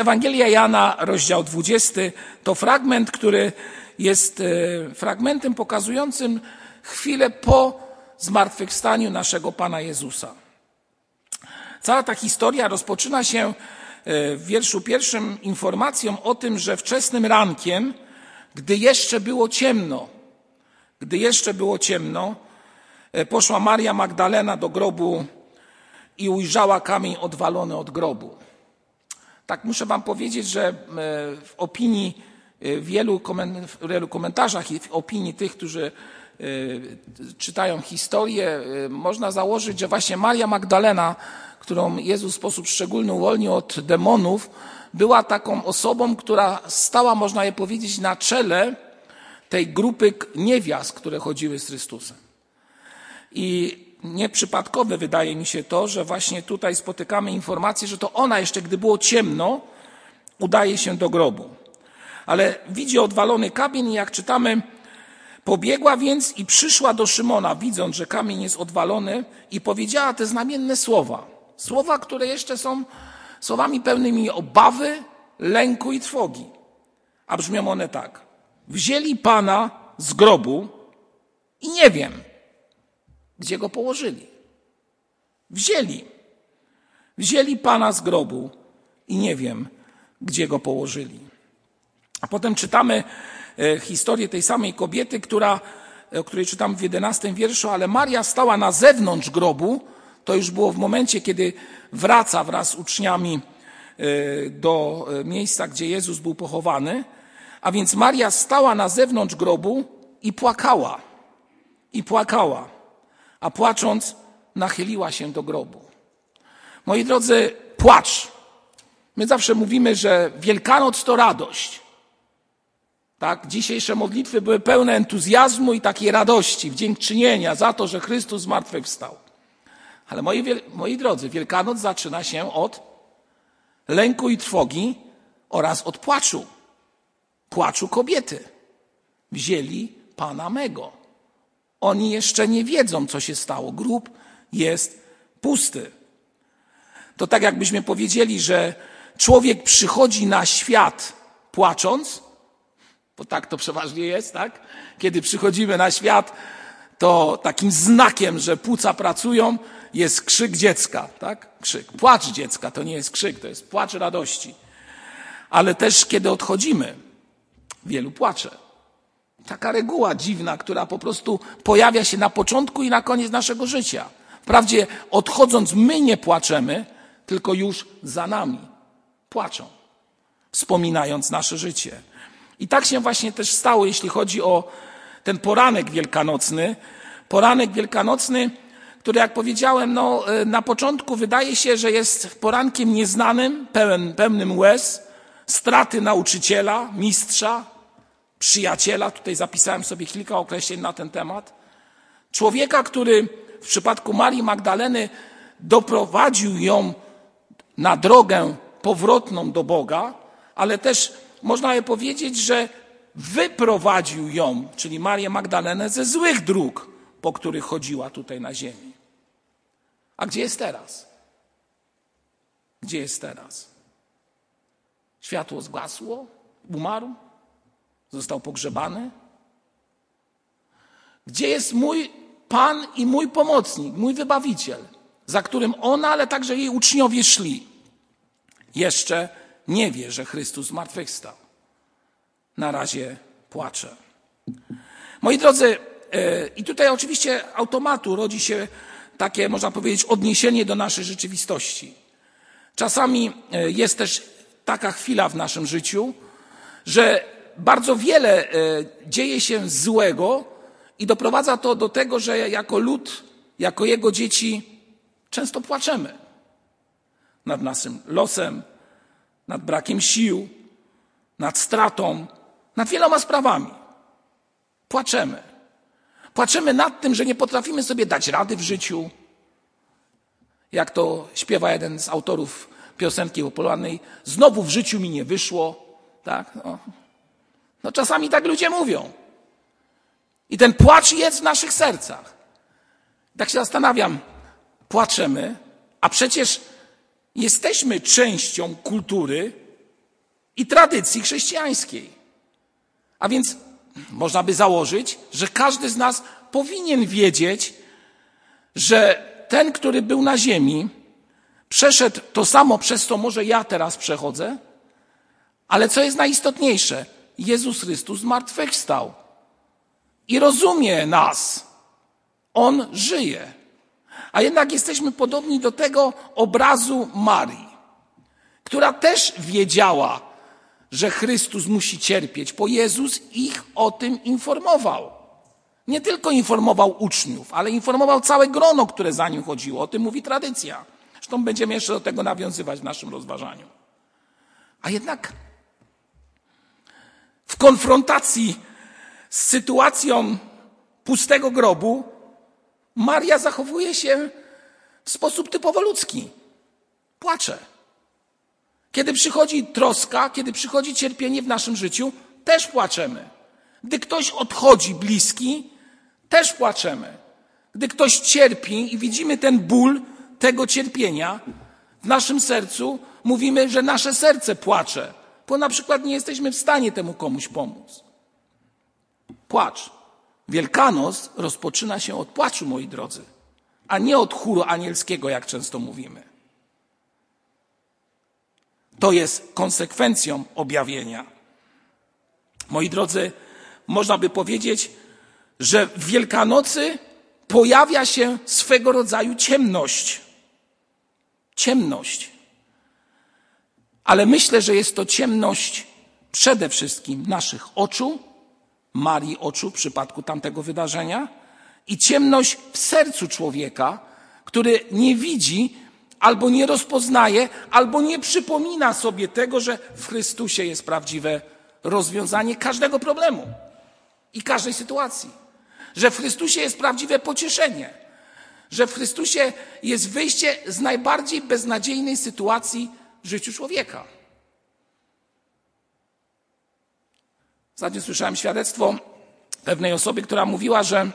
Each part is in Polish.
Ewangelia Jana, rozdział 20, to fragment, który jest e, fragmentem pokazującym chwilę po zmartwychwstaniu naszego Pana Jezusa. Cała ta historia rozpoczyna się e, w wierszu pierwszym informacją o tym, że wczesnym rankiem, gdy jeszcze było ciemno, gdy jeszcze było ciemno, e, poszła Maria Magdalena do grobu i ujrzała kamień odwalony od grobu. Tak muszę wam powiedzieć, że e, w opinii wielu, w wielu komentarzach i w opinii tych, którzy czytają historię, można założyć, że właśnie Maria Magdalena którą Jezus w sposób szczególny uwolnił od demonów, była taką osobą, która stała, można je powiedzieć, na czele tej grupy niewiast, które chodziły z Chrystusem. I nieprzypadkowe wydaje mi się to, że właśnie tutaj spotykamy informację, że to ona jeszcze, gdy było ciemno, udaje się do grobu. Ale widzi odwalony kamień i jak czytamy, pobiegła więc i przyszła do Szymona, widząc, że kamień jest odwalony i powiedziała te znamienne słowa. Słowa, które jeszcze są słowami pełnymi obawy, lęku i trwogi. A brzmią one tak. Wzięli Pana z grobu i nie wiem, gdzie go położyli. Wzięli. Wzięli Pana z grobu i nie wiem, gdzie go położyli. A potem czytamy e, historię tej samej kobiety, która, o której czytam w jedenastym wierszu, ale Maria stała na zewnątrz grobu, to już było w momencie, kiedy wraca wraz z uczniami e, do e, miejsca, gdzie Jezus był pochowany. A więc Maria stała na zewnątrz grobu i płakała. I płakała. A płacząc, nachyliła się do grobu. Moi drodzy, płacz. My zawsze mówimy, że Wielkanoc to radość. Tak? Dzisiejsze modlitwy były pełne entuzjazmu i takiej radości, wdziękczynienia za to, że Chrystus zmartwychwstał. Ale moi, moi drodzy, Wielkanoc zaczyna się od lęku i trwogi oraz od płaczu. Płaczu kobiety. Wzięli Pana mego. Oni jeszcze nie wiedzą, co się stało. Grób jest pusty. To tak jakbyśmy powiedzieli, że człowiek przychodzi na świat płacząc, bo tak to przeważnie jest, tak? Kiedy przychodzimy na świat, to takim znakiem, że płuca pracują, jest krzyk dziecka, tak? Krzyk. Płacz dziecka to nie jest krzyk, to jest płacz radości. Ale też kiedy odchodzimy, wielu płacze. Taka reguła dziwna, która po prostu pojawia się na początku i na koniec naszego życia. Wprawdzie odchodząc my nie płaczemy, tylko już za nami płaczą, wspominając nasze życie. I tak się właśnie też stało, jeśli chodzi o ten poranek wielkanocny. Poranek wielkanocny który, jak powiedziałem, no, e, na początku wydaje się, że jest porankiem nieznanym, pełen, pełnym łez, straty nauczyciela, mistrza, przyjaciela. Tutaj zapisałem sobie kilka określeń na ten temat. Człowieka, który w przypadku Marii Magdaleny doprowadził ją na drogę powrotną do Boga, ale też można je powiedzieć, że wyprowadził ją, czyli Marię Magdalenę, ze złych dróg, po których chodziła tutaj na ziemi. A gdzie jest teraz? Gdzie jest teraz? Światło zgasło? Umarł? Został pogrzebany? Gdzie jest mój Pan i mój pomocnik, mój wybawiciel, za którym ona, ale także jej uczniowie szli? Jeszcze nie wie, że Chrystus zmartwychwstał. Na razie płacze. Moi drodzy, e, i tutaj oczywiście automatu rodzi się takie, można powiedzieć, odniesienie do naszej rzeczywistości. Czasami e, jest też taka chwila w naszym życiu, że bardzo wiele e, dzieje się złego i doprowadza to do tego, że jako lud, jako jego dzieci często płaczemy nad naszym losem, nad brakiem sił, nad stratą, nad wieloma sprawami. Płaczemy. Płaczemy nad tym, że nie potrafimy sobie dać rady w życiu. Jak to śpiewa jeden z autorów piosenki popularnej, znowu w życiu mi nie wyszło. Tak? No. No czasami tak ludzie mówią. I ten płacz jest w naszych sercach. Tak się zastanawiam, płaczemy, a przecież jesteśmy częścią kultury i tradycji chrześcijańskiej. A więc można by założyć, że każdy z nas powinien wiedzieć, że ten, który był na ziemi, przeszedł to samo, przez co może ja teraz przechodzę, ale co jest najistotniejsze, Jezus Chrystus zmartwychwstał i rozumie nas. On żyje. A jednak jesteśmy podobni do tego obrazu Marii, która też wiedziała, że Chrystus musi cierpieć, bo Jezus ich o tym informował. Nie tylko informował uczniów, ale informował całe grono, które za nim chodziło. O tym mówi tradycja. Zresztą będziemy jeszcze do tego nawiązywać w naszym rozważaniu. A jednak w konfrontacji z sytuacją pustego grobu, Maria zachowuje się w sposób typowo ludzki. Płacze. Kiedy przychodzi troska, kiedy przychodzi cierpienie w naszym życiu, też płaczemy. Gdy ktoś odchodzi bliski, też płaczemy. Gdy ktoś cierpi i widzimy ten ból tego cierpienia w naszym sercu, mówimy, że nasze serce płacze, bo na przykład nie jesteśmy w stanie temu komuś pomóc. Płacz. Wielkanoc rozpoczyna się od płaczu, moi drodzy, a nie od chóru anielskiego, jak często mówimy. To jest konsekwencją objawienia. Moi drodzy, można by powiedzieć, że w Wielkanocy pojawia się swego rodzaju ciemność. Ciemność. Ale myślę, że jest to ciemność przede wszystkim naszych oczu, Marii oczu w przypadku tamtego wydarzenia, i ciemność w sercu człowieka, który nie widzi albo nie rozpoznaje, albo nie przypomina sobie tego, że w Chrystusie jest prawdziwe rozwiązanie każdego problemu i każdej sytuacji. Że w Chrystusie jest prawdziwe pocieszenie, że w Chrystusie jest wyjście z najbardziej beznadziejnej sytuacji w życiu człowieka. Ostatnio słyszałem świadectwo pewnej osoby, która mówiła, że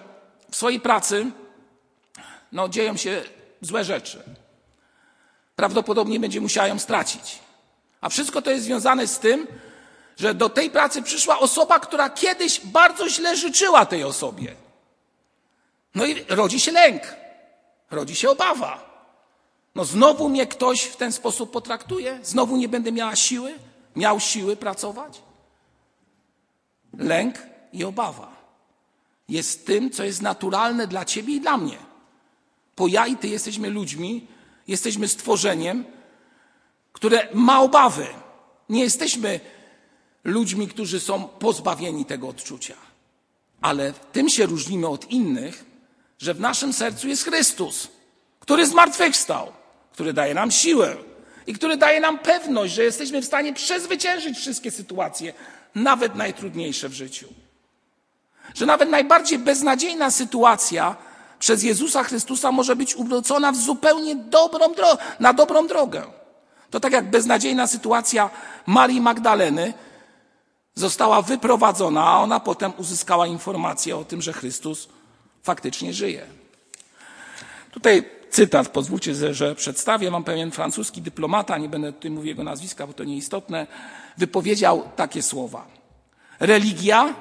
w swojej pracy no, dzieją się złe rzeczy. Prawdopodobnie będzie musiała ją stracić. A wszystko to jest związane z tym, że do tej pracy przyszła osoba, która kiedyś bardzo źle życzyła tej osobie. No i rodzi się lęk, rodzi się obawa. No znowu mnie ktoś w ten sposób potraktuje, znowu nie będę miała siły, miał siły pracować. Lęk i obawa jest tym, co jest naturalne dla ciebie i dla mnie. Bo ja i ty jesteśmy ludźmi, jesteśmy stworzeniem, które ma obawy. Nie jesteśmy ludźmi, którzy są pozbawieni tego odczucia. Ale tym się różnimy od innych, że w naszym sercu jest Chrystus, który zmartwychwstał, który daje nam siłę i który daje nam pewność, że jesteśmy w stanie przezwyciężyć wszystkie sytuacje, nawet najtrudniejsze w życiu. Że nawet najbardziej beznadziejna sytuacja przez Jezusa Chrystusa może być ubrócona w zupełnie dobrą na dobrą drogę. To tak jak beznadziejna sytuacja Marii Magdaleny została wyprowadzona, a ona potem uzyskała informację o tym, że Chrystus faktycznie żyje. Tutaj cytat, pozwólcie, że przedstawię. Mam pewien francuski dyplomata, nie będę tutaj mówił jego nazwiska, bo to nieistotne, wypowiedział takie słowa. Religia,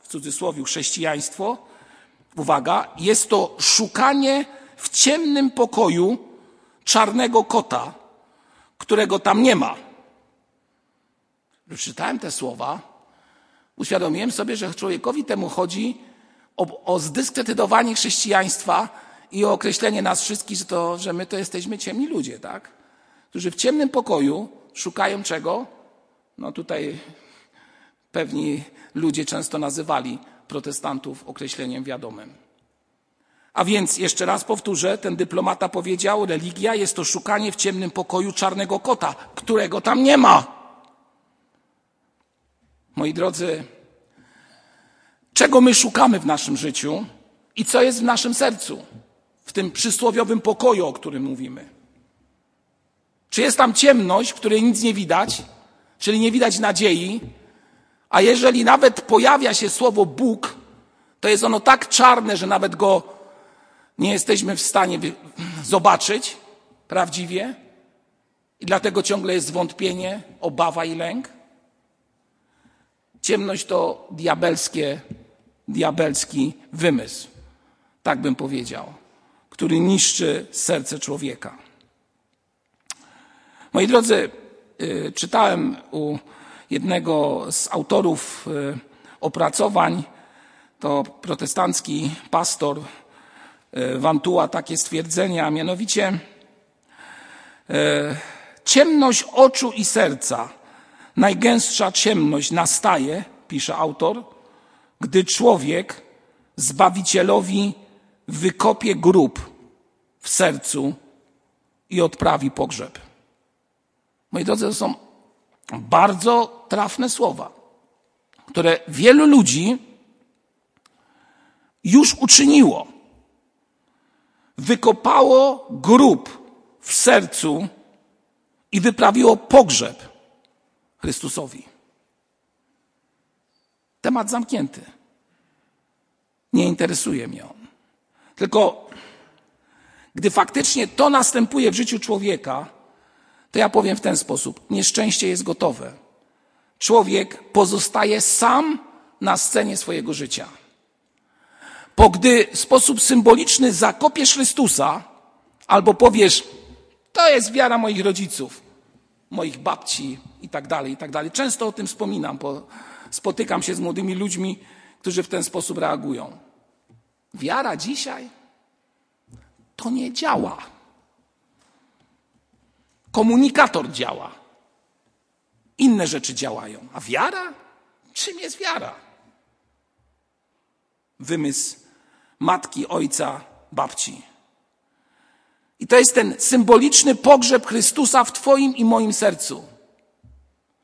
w cudzysłowie chrześcijaństwo, uwaga, jest to szukanie w ciemnym pokoju czarnego kota, którego tam nie ma. Czytałem te słowa, uświadomiłem sobie, że człowiekowi temu chodzi o, o zdyskredytowanie chrześcijaństwa i określenie nas wszystkich, że, to, że my to jesteśmy ciemni ludzie, tak? Którzy w ciemnym pokoju szukają czego? No tutaj pewni ludzie często nazywali protestantów określeniem wiadomym. A więc jeszcze raz powtórzę, ten dyplomata powiedział, religia jest to szukanie w ciemnym pokoju czarnego kota, którego tam nie ma. Moi drodzy, czego my szukamy w naszym życiu i co jest w naszym sercu, w tym przysłowiowym pokoju, o którym mówimy? Czy jest tam ciemność, w której nic nie widać, czyli nie widać nadziei, a jeżeli nawet pojawia się słowo Bóg, to jest ono tak czarne, że nawet go nie jesteśmy w stanie zobaczyć prawdziwie i dlatego ciągle jest zwątpienie, obawa i lęk? Ciemność to diabelskie, diabelski wymysł, tak bym powiedział, który niszczy serce człowieka. Moi drodzy, y, czytałem u jednego z autorów y, opracowań, to protestancki pastor Wantua y, takie stwierdzenia, a mianowicie ciemność oczu i serca, najgęstsza ciemność nastaje, pisze autor, gdy człowiek Zbawicielowi wykopie grób w sercu i odprawi pogrzeb. Moi drodzy, to są bardzo trafne słowa, które wielu ludzi już uczyniło. Wykopało grób w sercu i wyprawiło pogrzeb Chrystusowi. Temat zamknięty. Nie interesuje mnie on. Tylko gdy faktycznie to następuje w życiu człowieka, to ja powiem w ten sposób: nieszczęście jest gotowe. Człowiek pozostaje sam na scenie swojego życia. Bo gdy w sposób symboliczny zakopiesz Chrystusa, albo powiesz, to jest wiara moich rodziców, moich babci i tak dalej, i tak dalej. Często o tym wspominam, bo spotykam się z młodymi ludźmi, którzy w ten sposób reagują. Wiara dzisiaj to nie działa. Komunikator działa. Inne rzeczy działają. A wiara? Czym jest wiara? Wymysł matki, ojca, babci. I to jest ten symboliczny pogrzeb Chrystusa w Twoim i moim sercu.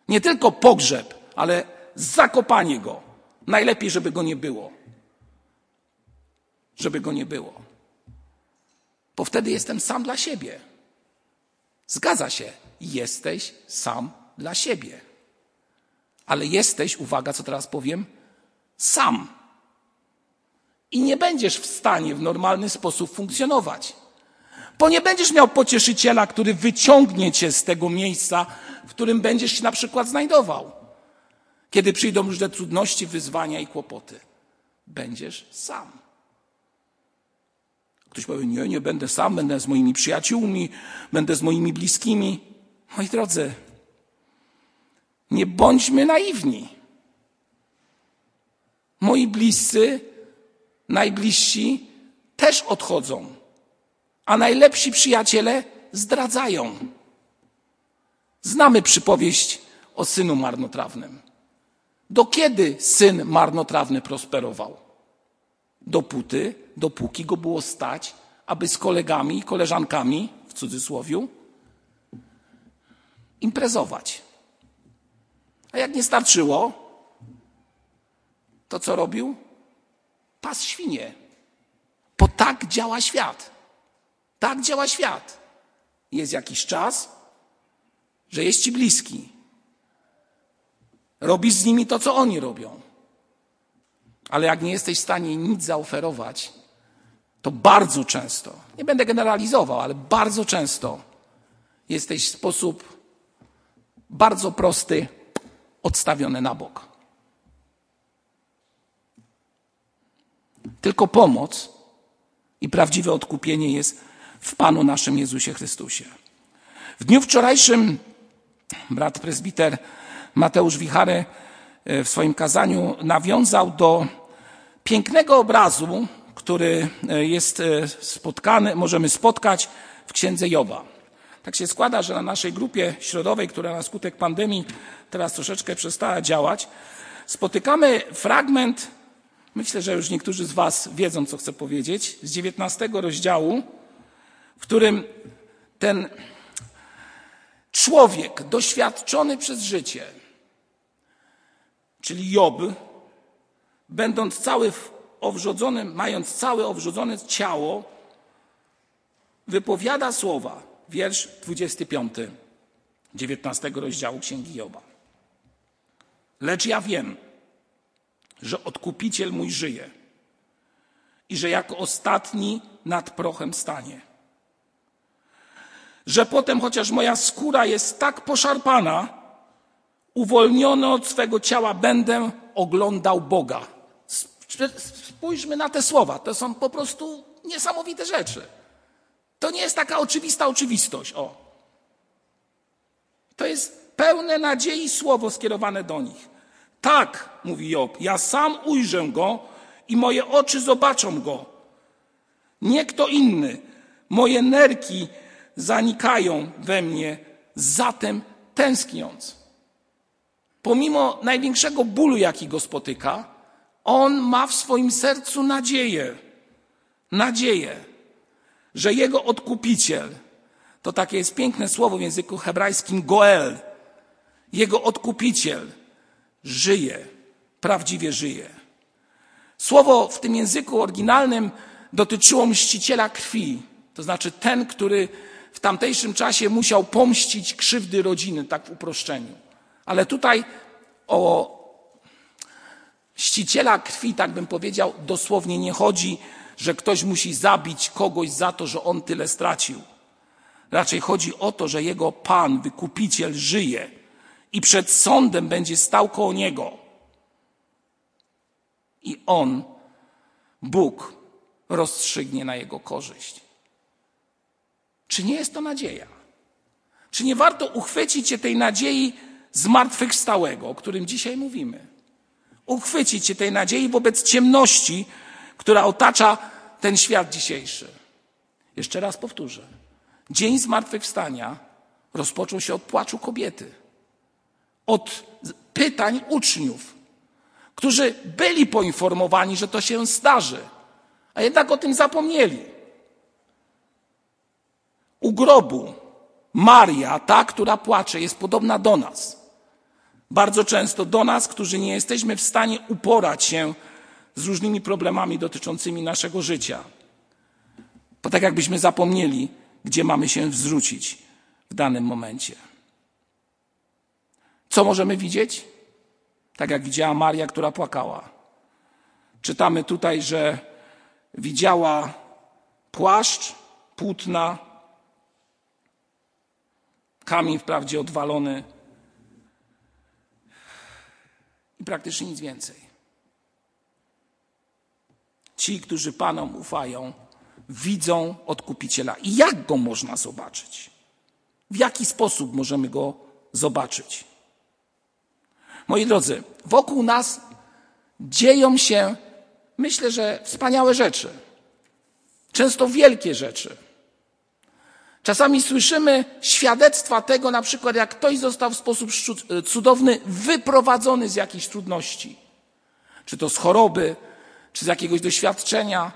Nie tylko pogrzeb, ale zakopanie go. Najlepiej, żeby go nie było. Żeby go nie było. Bo wtedy jestem sam dla siebie. Zgadza się, jesteś sam dla siebie. Ale jesteś, uwaga, co teraz powiem, sam. I nie będziesz w stanie w normalny sposób funkcjonować. Bo nie będziesz miał pocieszyciela, który wyciągnie cię z tego miejsca, w którym będziesz się na przykład znajdował. Kiedy przyjdą różne trudności, wyzwania i kłopoty. Będziesz sam. Ktoś powie, nie, nie będę sam, będę z moimi przyjaciółmi, będę z moimi bliskimi. Moi drodzy, nie bądźmy naiwni. Moi bliscy, najbliżsi też odchodzą, a najlepsi przyjaciele zdradzają. Znamy przypowieść o synu marnotrawnym. Do kiedy syn marnotrawny prosperował? Dopóty, dopóki go było stać, aby z kolegami koleżankami, w cudzysłowie, imprezować. A jak nie starczyło, to co robił? Pas świnie. Bo tak działa świat. Tak działa świat. Jest jakiś czas, że jest ci bliski. Robisz z nimi to, co oni robią. Ale jak nie jesteś w stanie nic zaoferować, to bardzo często, nie będę generalizował, ale bardzo często jesteś w sposób bardzo prosty odstawiony na bok. Tylko pomoc i prawdziwe odkupienie jest w Panu naszym Jezusie Chrystusie. W dniu wczorajszym brat prezbiter Mateusz Wichary e, w swoim kazaniu nawiązał do pięknego obrazu, który e, jest e, spotkany, możemy spotkać w księdze Joba. Tak się składa, że na naszej grupie środowej, która na skutek pandemii teraz troszeczkę przestała działać, spotykamy fragment, myślę, że już niektórzy z Was wiedzą, co chcę powiedzieć, z 19 rozdziału, w którym ten człowiek doświadczony przez życie, czyli Job, będąc cały owrzodzony, mając całe owrzodzone ciało, wypowiada słowa, wiersz 25, 19 rozdziału Księgi Joba. Lecz ja wiem, że odkupiciel mój żyje i że jako ostatni nad prochem stanie. Że potem, chociaż moja skóra jest tak poszarpana, uwolniony od swego ciała będę oglądał Boga. Spójrzmy na te słowa. To są po prostu niesamowite rzeczy. To nie jest taka oczywista oczywistość. O. To jest pełne nadziei słowo skierowane do nich. Tak, mówi Job, ja sam ujrzę go i moje oczy zobaczą go. Nie kto inny. Moje nerki zanikają we mnie, zatem tęskniąc. Pomimo największego bólu, jaki go spotyka, on ma w swoim sercu nadzieję. Nadzieję, że jego odkupiciel, to takie jest piękne słowo w języku hebrajskim goel, jego odkupiciel żyje, prawdziwie żyje. Słowo w tym języku oryginalnym dotyczyło mściciela krwi, to znaczy ten, który w tamtejszym czasie musiał pomścić krzywdy rodziny, tak w uproszczeniu. Ale tutaj o mściciela krwi, tak bym powiedział, dosłownie nie chodzi, że ktoś musi zabić kogoś za to, że on tyle stracił. Raczej chodzi o to, że jego Pan, wykupiciel, żyje i przed sądem będzie stał koło niego. I on, Bóg, rozstrzygnie na jego korzyść. Czy nie jest to nadzieja? Czy nie warto uchwycić się tej nadziei zmartwychwstałego, o którym dzisiaj mówimy? Uchwycić się tej nadziei wobec ciemności, która otacza ten świat dzisiejszy. Jeszcze raz powtórzę. Dzień zmartwychwstania rozpoczął się od płaczu kobiety, od pytań uczniów, którzy byli poinformowani, że to się zdarzy, a jednak o tym zapomnieli. U grobu Maria, ta, która płacze, jest podobna do nas. Bardzo często do nas, którzy nie jesteśmy w stanie uporać się z różnymi problemami dotyczącymi naszego życia. Bo tak jakbyśmy zapomnieli, gdzie mamy się wzrzucić w danym momencie. Co możemy widzieć? Tak jak widziała Maria, która płakała. Czytamy tutaj, że widziała płaszcz, płótna, kamień wprawdzie odwalony i praktycznie nic więcej. Ci, którzy Panom ufają, widzą odkupiciela. I jak go można zobaczyć? W jaki sposób możemy go zobaczyć? Moi drodzy, wokół nas dzieją się, myślę, że wspaniałe rzeczy. Często wielkie rzeczy. Czasami słyszymy świadectwa tego, na przykład, jak ktoś został w sposób cudowny wyprowadzony z jakichś trudności, czy to z choroby, czy z jakiegoś doświadczenia.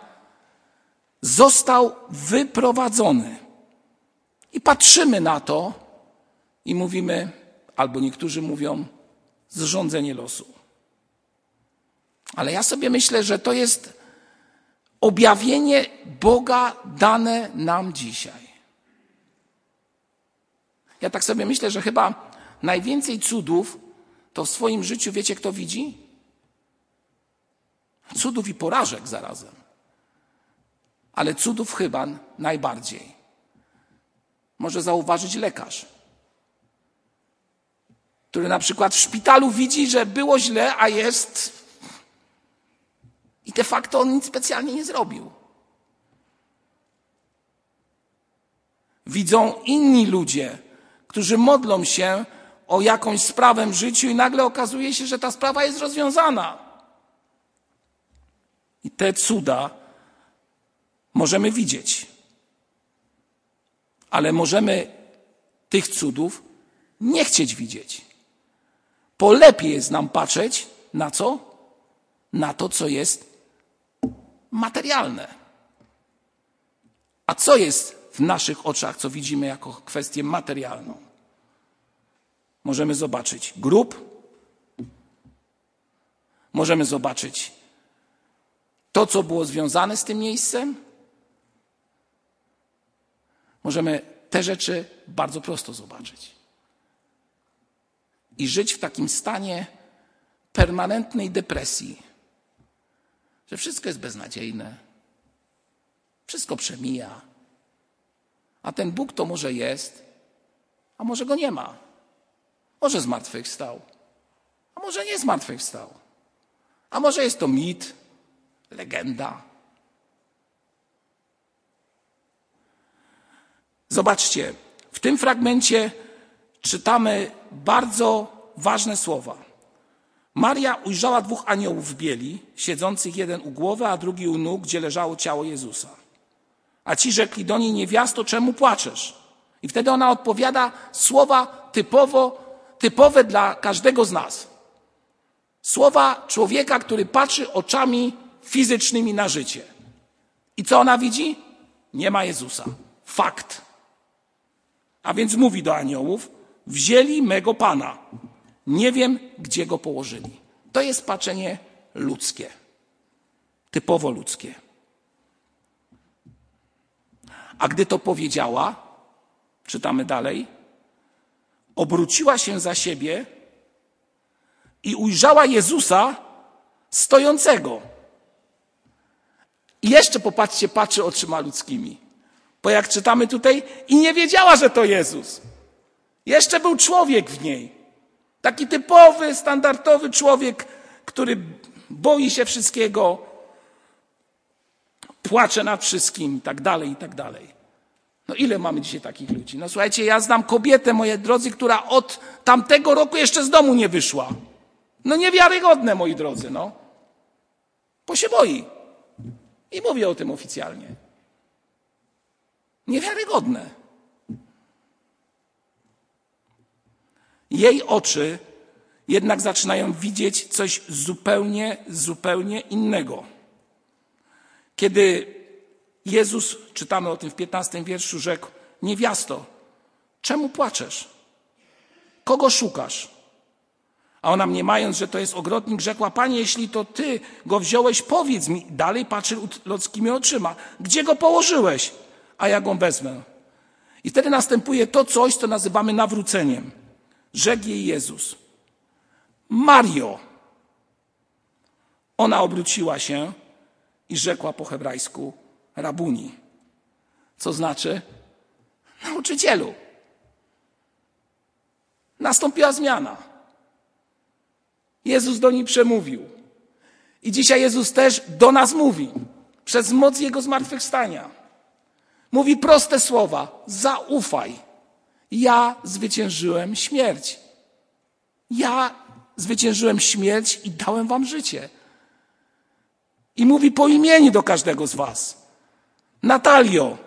Został wyprowadzony. I patrzymy na to i mówimy, albo niektórzy mówią, zrządzenie losu. Ale ja sobie myślę, że to jest objawienie Boga dane nam dzisiaj. Ja tak sobie myślę, że chyba najwięcej cudów to w swoim życiu wiecie, kto widzi? Cudów i porażek zarazem. Ale cudów chyba najbardziej. Może zauważyć lekarz, który na przykład w szpitalu widzi, że było źle, a jest. I de facto on nic specjalnie nie zrobił. Widzą inni ludzie, którzy modlą się o jakąś sprawę w życiu i nagle okazuje się, że ta sprawa jest rozwiązana. I te cuda możemy widzieć. Ale możemy tych cudów nie chcieć widzieć. Bo lepiej jest nam patrzeć na co? Na to, co jest materialne. A co jest w naszych oczach, co widzimy jako kwestię materialną? Możemy zobaczyć grób, możemy zobaczyć to, co było związane z tym miejscem. Możemy te rzeczy bardzo prosto zobaczyć. I żyć w takim stanie permanentnej depresji, że wszystko jest beznadziejne, wszystko przemija, a ten Bóg to może jest, a może go nie ma. Może zmartwychwstał, a może nie zmartwychwstał. A może jest to mit, legenda. Zobaczcie, w tym fragmencie czytamy bardzo ważne słowa. Maria ujrzała dwóch aniołów w bieli, siedzących jeden u głowy, a drugi u nóg, gdzie leżało ciało Jezusa. A ci rzekli do niej, niewiasto, czemu płaczesz? I wtedy ona odpowiada słowa typowo, typowe dla każdego z nas. Słowa człowieka, który patrzy oczami fizycznymi na życie. I co ona widzi? Nie ma Jezusa. Fakt. A więc mówi do aniołów: Wzięli mego pana. Nie wiem, gdzie go położyli. To jest patrzenie ludzkie. Typowo ludzkie. A gdy to powiedziała, czytamy dalej, obróciła się za siebie i ujrzała Jezusa stojącego. I jeszcze popatrzcie, patrzy oczyma ludzkimi. Bo jak czytamy tutaj, i nie wiedziała, że to Jezus. Jeszcze był człowiek w niej. Taki typowy, standardowy człowiek, który boi się wszystkiego, płacze nad wszystkim i tak dalej, i tak dalej. No ile mamy dzisiaj takich ludzi? No słuchajcie, ja znam kobietę, moje drodzy, która od tamtego roku jeszcze z domu nie wyszła. No niewiarygodne, moi drodzy, no. Bo się boi. I mówię o tym oficjalnie. Niewiarygodne. Jej oczy jednak zaczynają widzieć coś zupełnie, zupełnie innego. Kiedy Jezus, czytamy o tym w 15 wierszu, rzekł: Niewiasto, czemu płaczesz? Kogo szukasz? A ona mniemając, że to jest ogrodnik, rzekła: Panie, jeśli to ty go wziąłeś, powiedz mi. Dalej patrzy ludzkimi oczyma: Gdzie go położyłeś? A ja go wezmę. I wtedy następuje to coś, co nazywamy nawróceniem. Rzekł jej Jezus: Mario. Ona obróciła się i rzekła po hebrajsku: Rabuni. Co znaczy? Nauczycielu. Nastąpiła zmiana. Jezus do niej przemówił. I dzisiaj Jezus też do nas mówi. Przez moc Jego zmartwychwstania. Mówi proste słowa. Zaufaj. Ja zwyciężyłem śmierć. Ja zwyciężyłem śmierć i dałem wam życie. I mówi po imieniu do każdego z was. Natalio,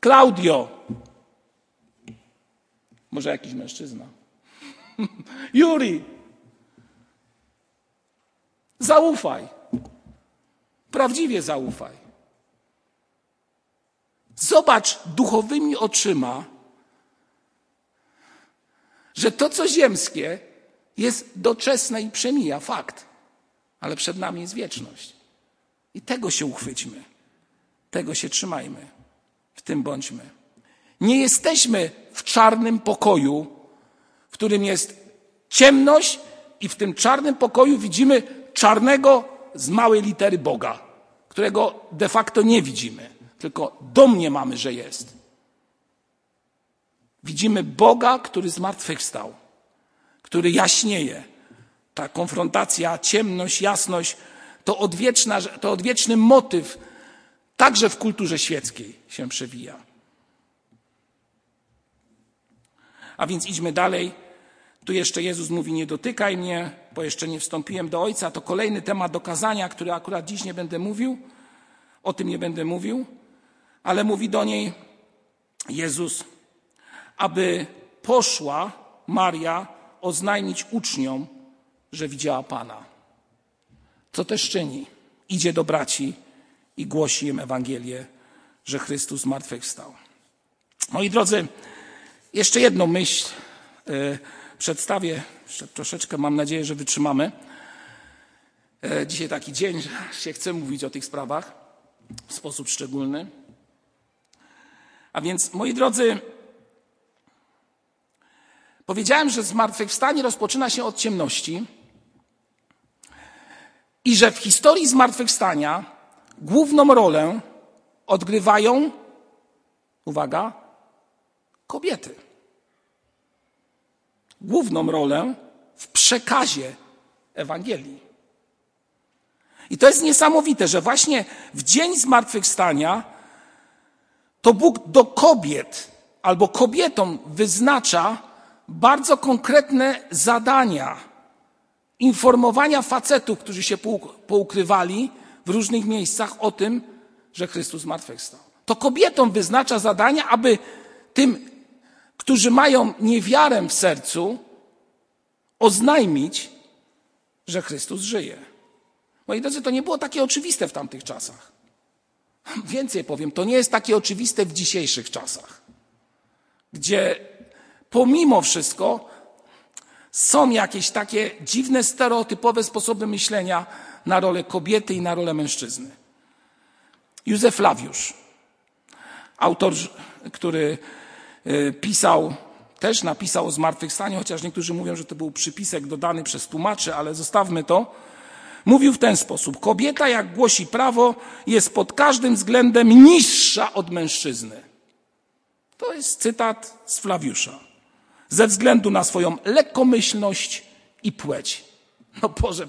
Claudio, może jakiś mężczyzna, Juri, zaufaj, prawdziwie zaufaj. Zobacz duchowymi oczyma, że to, co ziemskie, jest doczesne i przemija, fakt. Ale przed nami jest wieczność. I tego się uchwyćmy. Tego się trzymajmy. W tym bądźmy. Nie jesteśmy w czarnym pokoju, w którym jest ciemność, i w tym czarnym pokoju widzimy czarnego z małej litery Boga, którego de facto nie widzimy, tylko domniemamy, że jest. Widzimy Boga, który zmartwychwstał, który jaśnieje. Ta konfrontacja, ciemność, jasność to, odwieczna, to odwieczny motyw także w kulturze świeckiej się przewija. A więc idźmy dalej. Tu jeszcze Jezus mówi: Nie dotykaj mnie, bo jeszcze nie wstąpiłem do Ojca. To kolejny temat dokazania, który akurat dziś nie będę mówił. O tym nie będę mówił, ale mówi do niej Jezus: aby poszła Maria oznajmić uczniom, że widziała Pana. Co też czyni? Idzie do braci i głosi im Ewangelię, że Chrystus zmartwychwstał. Moi drodzy, jeszcze jedną myśl e, przedstawię. Jeszcze troszeczkę mam nadzieję, że wytrzymamy. E, dzisiaj taki dzień, że się chcę mówić o tych sprawach w sposób szczególny. A więc, moi drodzy, Powiedziałem, że zmartwychwstanie rozpoczyna się od ciemności i że w historii zmartwychwstania główną rolę odgrywają, uwaga, kobiety. główną rolę w przekazie Ewangelii. I to jest niesamowite, że właśnie w dzień zmartwychwstania to Bóg do kobiet albo kobietom wyznacza bardzo konkretne zadania informowania facetów, którzy się poukrywali w różnych miejscach o tym, że Chrystus zmartwychwstał. To kobietom wyznacza zadania, aby tym, którzy mają niewiarę w sercu, oznajmić, że Chrystus żyje. Moi drodzy, to nie było takie oczywiste w tamtych czasach. Więcej powiem, to nie jest takie oczywiste w dzisiejszych czasach, gdzie pomimo wszystko są jakieś takie dziwne, stereotypowe sposoby myślenia na rolę kobiety i na rolę mężczyzny. Józef Flawiusz, autor, który y, pisał, też napisał o zmartwychwstaniu, chociaż niektórzy mówią, że to był przypisek dodany przez tłumaczy, ale zostawmy to. Mówił w ten sposób: Kobieta, jak głosi prawo, jest pod każdym względem niższa od mężczyzny. To jest cytat z Flawiusza. Ze względu na swoją lekkomyślność i płeć. No Boże,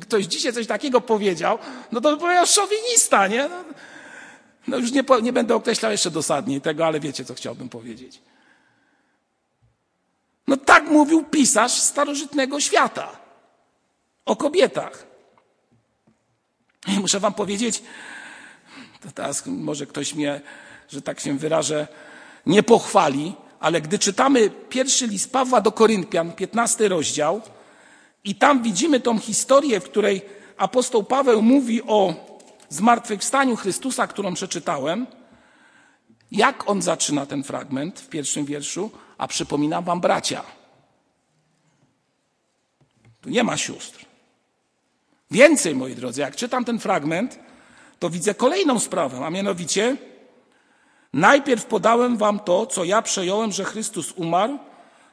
ktoś dzisiaj coś takiego powiedział, no to powiedział szowinista, nie? No, no już nie, nie będę określał jeszcze dosadniej tego, ale wiecie, co chciałbym powiedzieć. No tak mówił pisarz starożytnego świata o kobietach. I muszę wam powiedzieć, to teraz może ktoś mnie, że tak się wyrażę, nie pochwali, ale gdy czytamy pierwszy list Pawła do Koryntian, 15 rozdział, i tam widzimy tą historię, w której apostoł Paweł mówi o zmartwychwstaniu Chrystusa, którą przeczytałem. Jak on zaczyna ten fragment w pierwszym wierszu? A przypominam wam bracia. Tu nie ma sióstr. Więcej, moi drodzy, jak czytam ten fragment, to widzę kolejną sprawę, a mianowicie najpierw podałem wam to, co ja przejąłem, że Chrystus umarł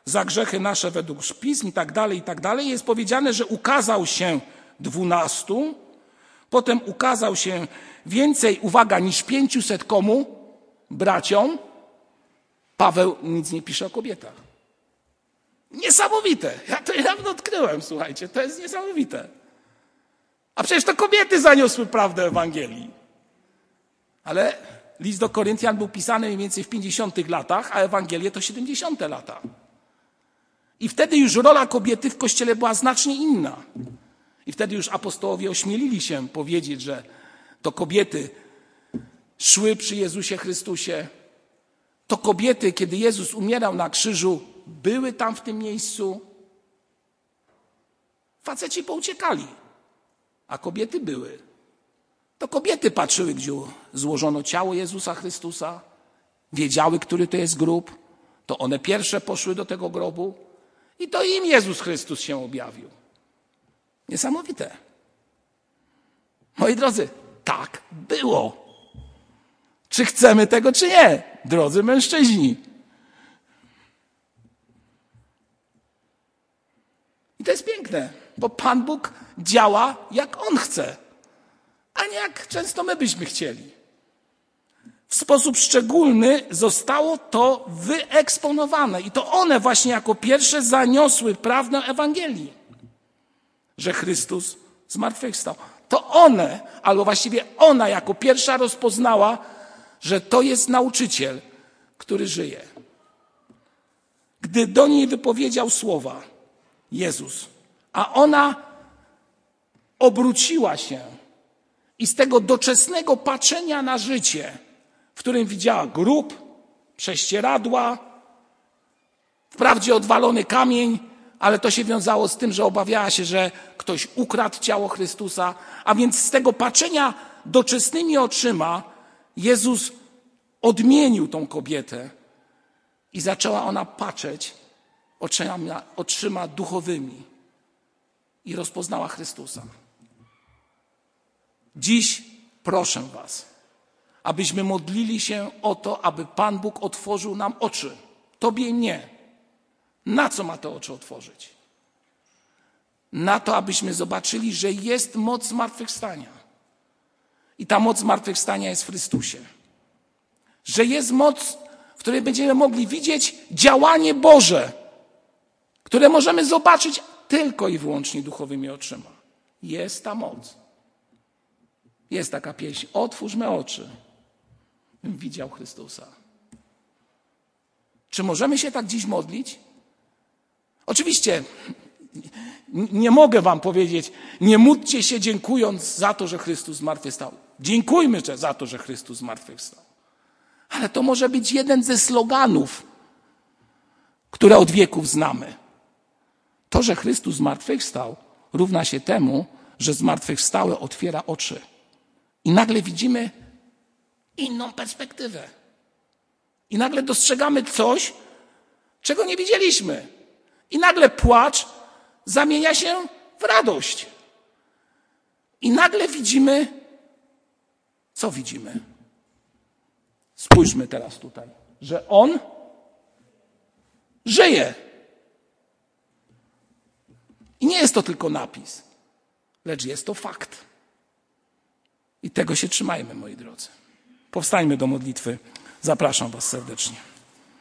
za grzechy nasze według pism i tak dalej, i tak dalej. Jest powiedziane, że ukazał się dwunastu, potem ukazał się więcej, uwaga, niż pięciuset komu? Braciom. Paweł nic nie pisze o kobietach. Niesamowite. Ja to niedawno odkryłem, słuchajcie, to jest niesamowite. A przecież to kobiety zaniosły prawdę Ewangelii. Ale list do Koryntian był pisany mniej więcej w 50 latach, a Ewangelię to 70 lata. I wtedy już rola kobiety w kościele była znacznie inna. I wtedy już apostołowie ośmielili się powiedzieć, że to kobiety szły przy Jezusie Chrystusie. To kobiety, kiedy Jezus umierał na krzyżu, były tam w tym miejscu. Faceci pouciekali, a kobiety były. To kobiety patrzyły, gdzie złożono ciało Jezusa Chrystusa, wiedziały, który to jest grób. To one pierwsze poszły do tego grobu. I to im Jezus Chrystus się objawił. Niesamowite. Moi drodzy, tak było. Czy chcemy tego, czy nie, drodzy mężczyźni? I to jest piękne, bo Pan Bóg działa jak On chce, a nie jak często my byśmy chcieli. W sposób szczególny zostało to wyeksponowane i to one właśnie jako pierwsze zaniosły prawdę Ewangelii, że Chrystus zmartwychwstał. To one, albo właściwie ona jako pierwsza rozpoznała, że to jest nauczyciel, który żyje. Gdy do niej wypowiedział słowa Jezus, a ona obróciła się i z tego doczesnego patrzenia na życie, w którym widziała grób, prześcieradła, wprawdzie odwalony kamień, ale to się wiązało z tym, że obawiała się, że ktoś ukradł ciało Chrystusa, a więc z tego patrzenia doczesnymi oczyma Jezus odmienił tą kobietę i zaczęła ona patrzeć oczyma, oczyma duchowymi i rozpoznała Chrystusa. Dziś proszę Was, abyśmy modlili się o to, aby Pan Bóg otworzył nam oczy. Tobie nie. Na co ma te oczy otworzyć? Na to, abyśmy zobaczyli, że jest moc zmartwychwstania. I ta moc zmartwychwstania jest w Chrystusie. Że jest moc, w której będziemy mogli widzieć działanie Boże, które możemy zobaczyć tylko i wyłącznie duchowymi oczyma. Jest ta moc. Jest taka pieśń. Otwórz me oczy. Widział Chrystusa. Czy możemy się tak dziś modlić? Oczywiście nie mogę wam powiedzieć, nie módlcie się dziękując za to, że Chrystus zmartwychwstał. Dziękujmy za to, że Chrystus zmartwychwstał. Ale to może być jeden ze sloganów, które od wieków znamy. To, że Chrystus zmartwychwstał, równa się temu, że zmartwychwstałe otwiera oczy. I nagle widzimy inną perspektywę. I nagle dostrzegamy coś, czego nie widzieliśmy. I nagle płacz zamienia się w radość. I nagle widzimy, co widzimy? Spójrzmy teraz tutaj, że On żyje. I nie jest to tylko napis, lecz jest to fakt. I tego się trzymajmy, moi drodzy. Powstańmy do modlitwy. Zapraszam Was serdecznie.